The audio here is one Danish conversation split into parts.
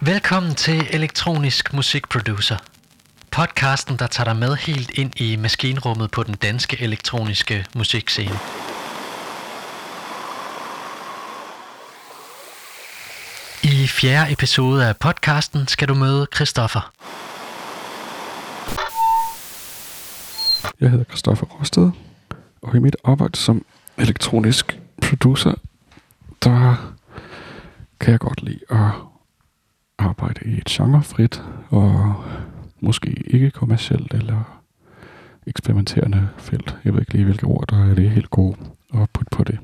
Velkommen til Elektronisk Musikproducer. Podcasten, der tager dig med helt ind i maskinrummet på den danske elektroniske musikscene. I fjerde episode af podcasten skal du møde Christoffer. Jeg hedder Christoffer Rosted, og i mit arbejde som elektronisk producer, der kan jeg godt lide at arbejde i et genrefrit og måske ikke kommercielt eller eksperimenterende felt. Jeg ved ikke lige, hvilke ord, der er det helt gode at putte på det.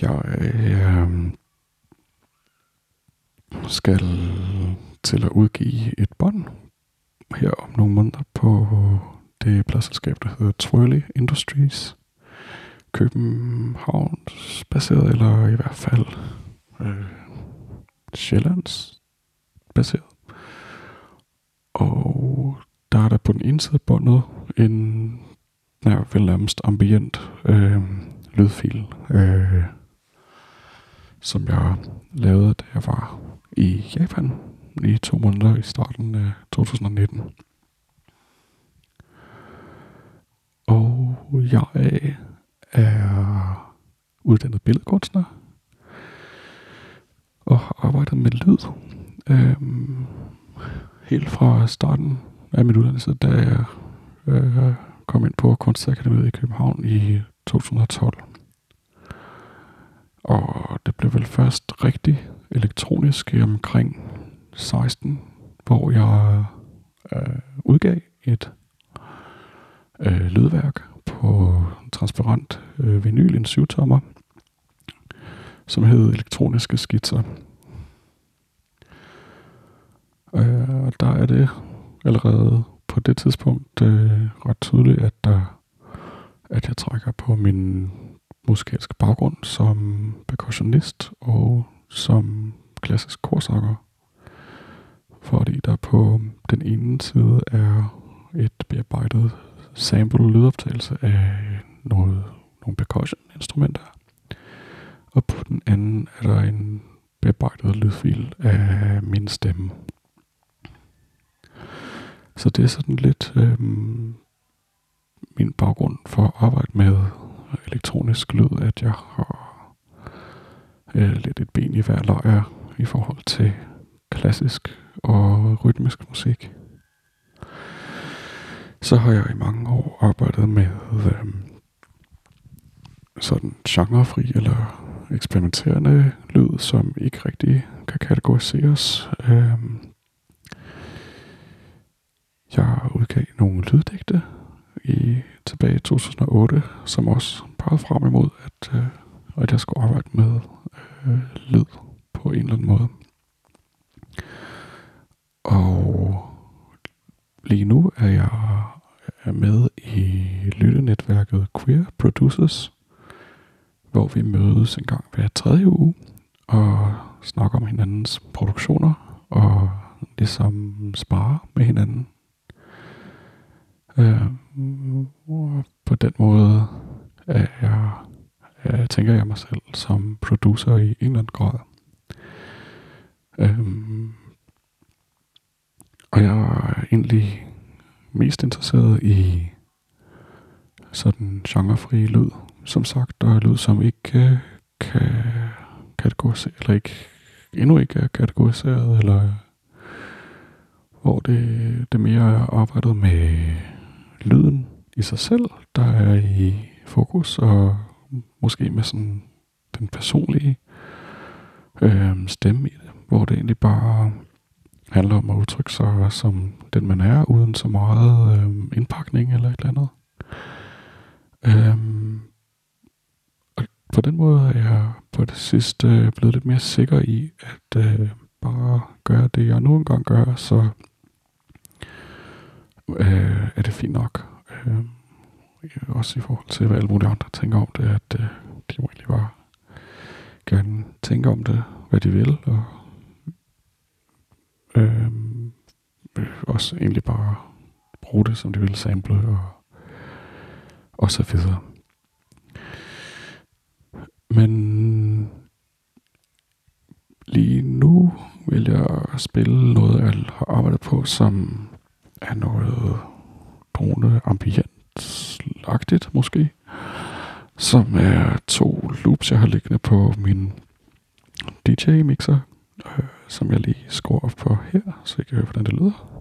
Jeg øh, skal til at udgive et bånd her om nogle måneder på det pladselskab, der hedder Twirly Industries. Københavns baseret, eller i hvert fald øh, Sjællands baseret. Og der er der på den ene side båndet en ja, vel nærmest ambient øh, lydfil, øh, som jeg lavede, da jeg var i Japan i to måneder i starten af 2019. Og jeg er uddannet billedkunstner arbejdet med lyd. Øhm, helt fra starten af min uddannelse, da jeg øh, kom ind på Kunstakademiet i København i 2012. Og det blev vel først rigtig elektronisk i omkring 16, hvor jeg øh, udgav et øh, lydværk på transparent øh, vinyl, en tommer som hed Elektroniske Skitser. Øh, og der er det allerede på det tidspunkt øh, ret tydeligt, at, der, at jeg trækker på min musikalske baggrund som percussionist og som klassisk korsanger. Fordi der på den ene side er et bearbejdet sample lydoptagelse af noget, nogle percussion instrumenter. Og på den anden er der en bearbejdet lydfil af min stemme. Så det er sådan lidt øh, min baggrund for at arbejde med elektronisk lyd, at jeg har øh, lidt et ben i hver løjer i forhold til klassisk og rytmisk musik. Så har jeg i mange år arbejdet med øh, sådan genrefri eller eksperimenterende lyd, som ikke rigtig kan kategoriseres. Øh, jeg udgav nogle lyddigte i tilbage i 2008, som også pegede frem imod, at, øh, at jeg skulle arbejde med øh, lyd på en eller anden måde. Og lige nu er jeg er med i lyttenetværket Queer Producers, hvor vi mødes en gang hver tredje uge og snakker om hinandens produktioner og ligesom sparer med hinanden. Øh, på den måde er jeg, jeg, tænker jeg mig selv som producer i en eller anden grad. Øhm, og jeg er egentlig mest interesseret i sådan genrefri lyd, som sagt, og lyd, som ikke øh, kan kategorisere, eller ikke, endnu ikke er kategoriseret, eller hvor det, det mere er arbejdet med lyden i sig selv, der er i fokus, og måske med sådan den personlige øh, stemme i det, hvor det egentlig bare handler om at udtrykke sig som den man er, uden så meget øh, indpakning eller et eller andet. Øh, og på den måde er jeg på det sidste blevet lidt mere sikker i, at øh, bare gøre det, jeg nu engang gør, så øh, er det fint nok. Øh, også i forhold til, hvad alle mulige andre tænker om det, at øh, de må egentlig bare gerne tænke om det, hvad de vil, og øh, øh også egentlig bare bruge det, som de vil sample, og, og så videre. Men vil jeg spille noget, jeg har arbejdet på, som af noget drone ambient lagtigt måske. Som er to loops, jeg har liggende på min DJ-mixer, øh, som jeg lige skruer op på her, så I kan høre, hvordan det lyder.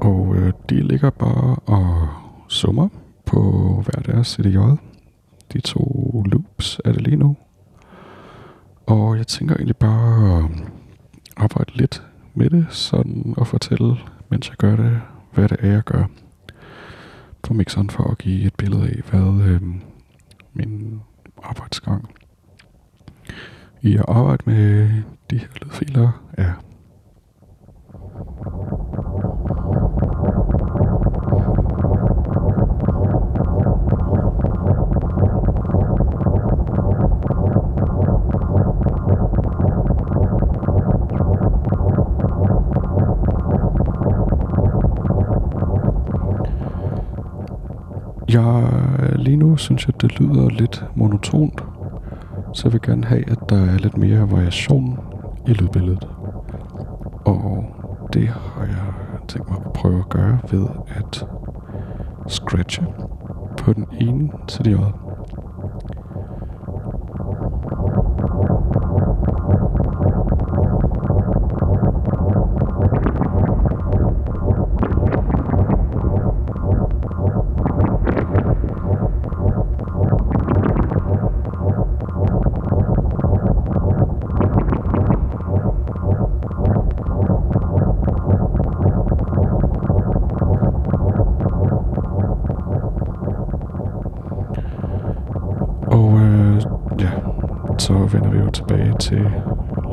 Og øh, de ligger bare og summer på hver deres CDJ. De to loops er det lige nu. Og jeg tænker egentlig bare at arbejde lidt med det, sådan og fortælle, mens jeg gør det, hvad det er, jeg gør på mixeren for at give et billede af, hvad øh, min arbejdsgang i at arbejde med de her lydfiler er. Jeg, øh, lige nu synes jeg, det lyder lidt monotont, så jeg vil gerne have, at der er lidt mere variation i lydbilledet. Og det har jeg tænkt mig at prøve at gøre ved at scratche på den ene CDJ. Og vender vi jo tilbage til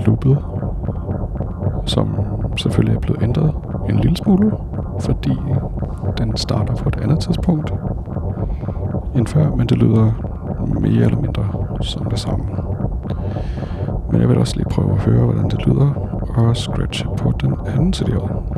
loopet, som selvfølgelig er blevet ændret en lille smule, fordi den starter på et andet tidspunkt end før, men det lyder mere eller mindre som det samme. Men jeg vil også lige prøve at høre, hvordan det lyder, og scratche på den anden CD'er.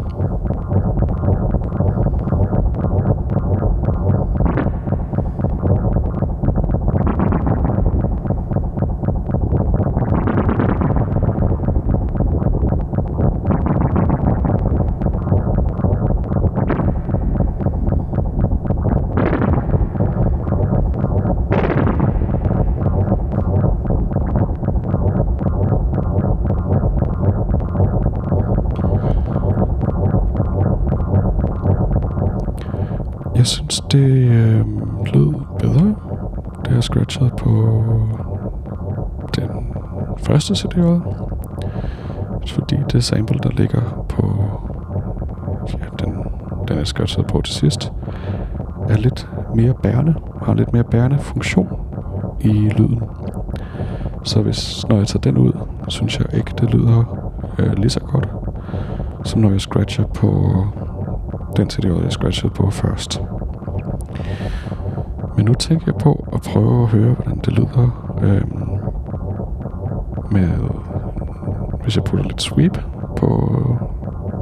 Jeg synes, det øh, lød bedre, da jeg scratchede på den første cd Fordi det sample, der ligger på ja, den, den jeg scratchede på til sidst, er lidt mere bærende, har lidt mere bærende funktion i lyden. Så hvis, når jeg tager den ud, synes jeg ikke, det lyder øh, lige så godt, som når jeg scratcher på den CD, jeg scratchede på først. Men nu tænker jeg på at prøve at høre, hvordan det lyder øhm, med, hvis jeg putter lidt sweep på øh,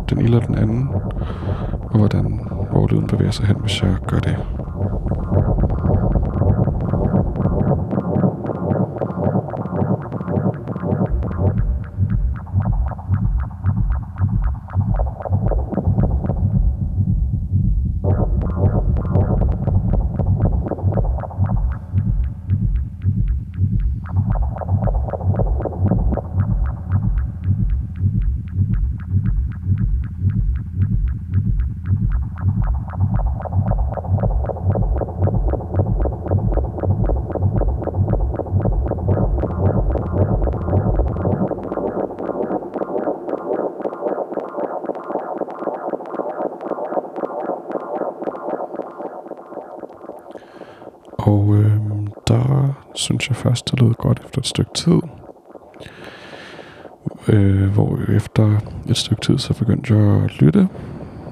den ene eller den anden, og hvordan, hvor lyden bevæger sig hen, hvis jeg gør det. Og øh, der synes jeg først, det lød godt efter et stykke tid. Øh, hvor efter et stykke tid, så begyndte jeg at lytte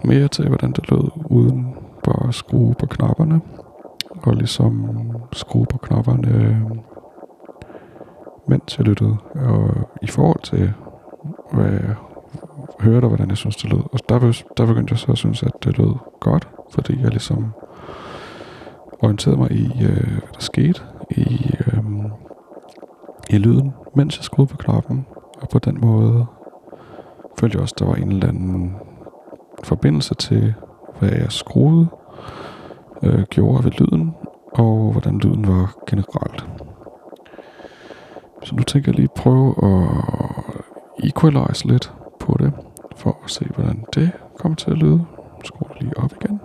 mere til, hvordan det lød, uden bare at skrue på knapperne. Og ligesom skrue på knapperne, øh, mens jeg lyttede. Og i forhold til, hvad jeg hørte, og hvordan jeg synes, det lød. Og der, der begyndte jeg så at synes, at det lød godt, fordi jeg ligesom orienterede mig i, øh, hvad der skete i, øh, i lyden, mens jeg skruede på knappen. Og på den måde følte jeg også, at der var en eller anden forbindelse til, hvad jeg skruede, øh, gjorde ved lyden, og hvordan lyden var generelt. Så nu tænker jeg lige prøve at equalize lidt på det, for at se, hvordan det kommer til at lyde. Skru lige op igen.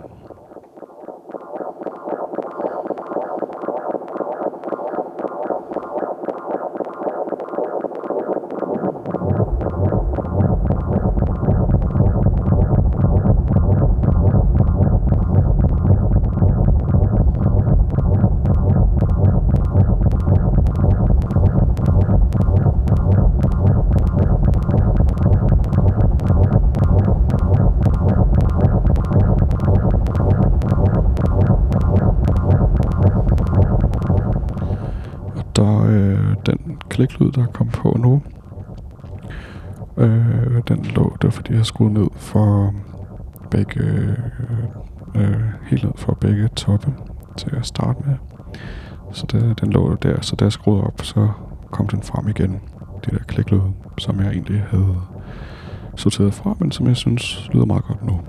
Kliklyd, der kom på nu. Øh, den lå, det var fordi jeg skruede ned for øh, begge, øh, øh, helt ned for begge toppe til at starte med. Så det, den lå der, så da jeg skruede op, så kom den frem igen. Det der kliklyd, som jeg egentlig havde sorteret fra, men som jeg synes lyder meget godt nu.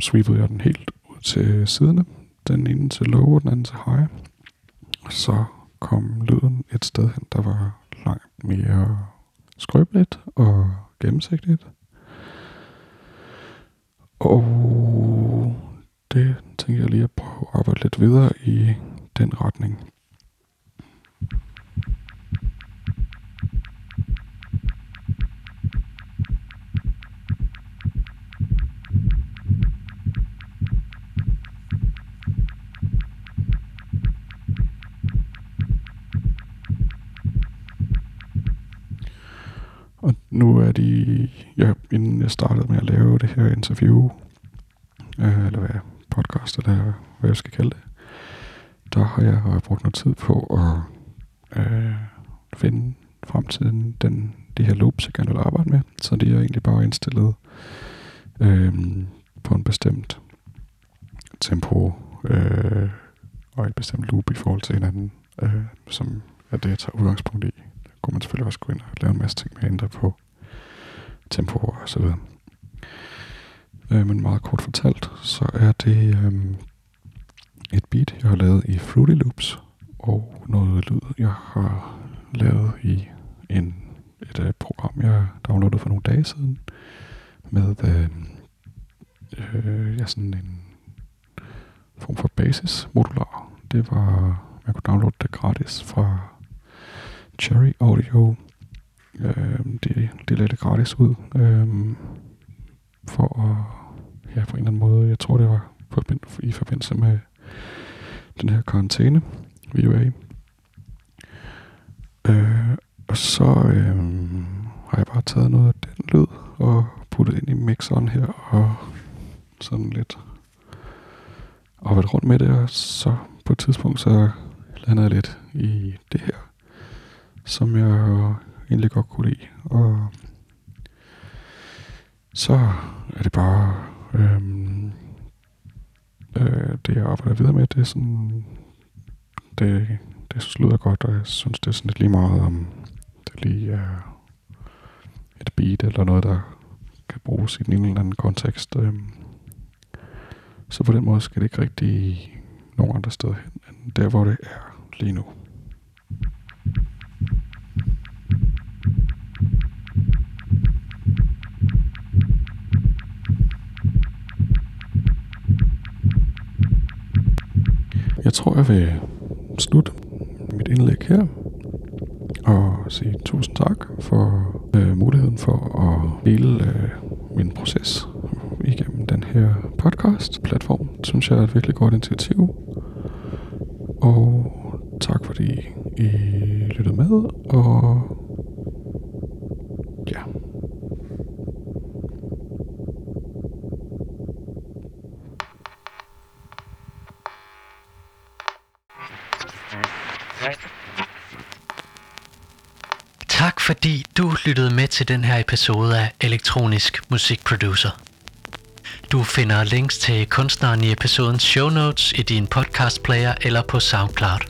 Sweepede jeg den helt ud til siderne. Den ene til low og den anden til high. Og så kom lyden et sted hen, der var langt mere skrøbeligt og gennemsigtigt. Og det tænker jeg lige at prøve at arbejde lidt videre i den retning. Og nu er de, ja, inden jeg startede med at lave det her interview, øh, eller hvad, podcast, eller hvad jeg skal kalde det, der har jeg brugt noget tid på at øh, finde frem til den, den, de her loops, jeg gerne vil arbejde med. Så de er egentlig bare indstillet øh, på en bestemt tempo øh, og et bestemt loop i forhold til hinanden, øh, som er det, jeg tager udgangspunkt i kunne man selvfølgelig også gå ind og lave en masse ting med at ændre på tempo og så videre. Øh, men meget kort fortalt, så er det øh, et beat, jeg har lavet i Fruity Loops, og noget lyd, jeg har lavet i en, et uh, program, jeg downloadede for nogle dage siden, med øh, øh, ja, sådan en form for basis modular. Det var, man kunne downloade det gratis fra Cherry Audio. Øh, det, det lagde det gratis ud. Øh, for at, ja, på en eller anden måde, jeg tror det var på, i forbindelse med den her karantæne, VOA. Øh, og så øh, har jeg bare taget noget af den lyd og puttet ind i mixeren her og sådan lidt og været rundt med det, og så på et tidspunkt så landede jeg lidt i det her som jeg egentlig godt kunne lide. Og så er det bare øhm, øh, det, jeg arbejder videre med. Det er sådan, det, det lyder godt, og jeg synes, det er sådan lidt lige meget, om det lige er et beat eller noget, der kan bruges i en eller anden kontekst. Øhm, så på den måde skal det ikke rigtig nogen andre steder hen, end der, hvor det er lige nu. Jeg tror, jeg vil slutte mit indlæg her og sige tusind tak for øh, muligheden for at dele øh, min proces igennem den her podcast-platform, synes jeg er et virkelig godt initiativ. Og tak fordi I lyttede med, og ja. Tak fordi du lyttede med til den her episode af Elektronisk Musikproducer. Du finder links til kunstneren i episodens show notes i din podcast player eller på SoundCloud.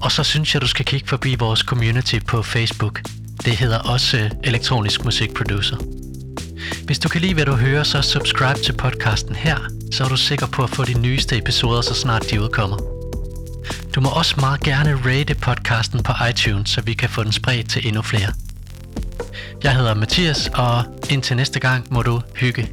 Og så synes jeg, du skal kigge forbi vores community på Facebook. Det hedder også øh, Elektronisk Musikproducer. Hvis du kan lide, hvad du hører, så subscribe til podcasten her, så er du sikker på at få de nyeste episoder, så snart de udkommer. Du må også meget gerne rate podcasten på iTunes, så vi kan få den spredt til endnu flere. Jeg hedder Mathias, og indtil næste gang må du hygge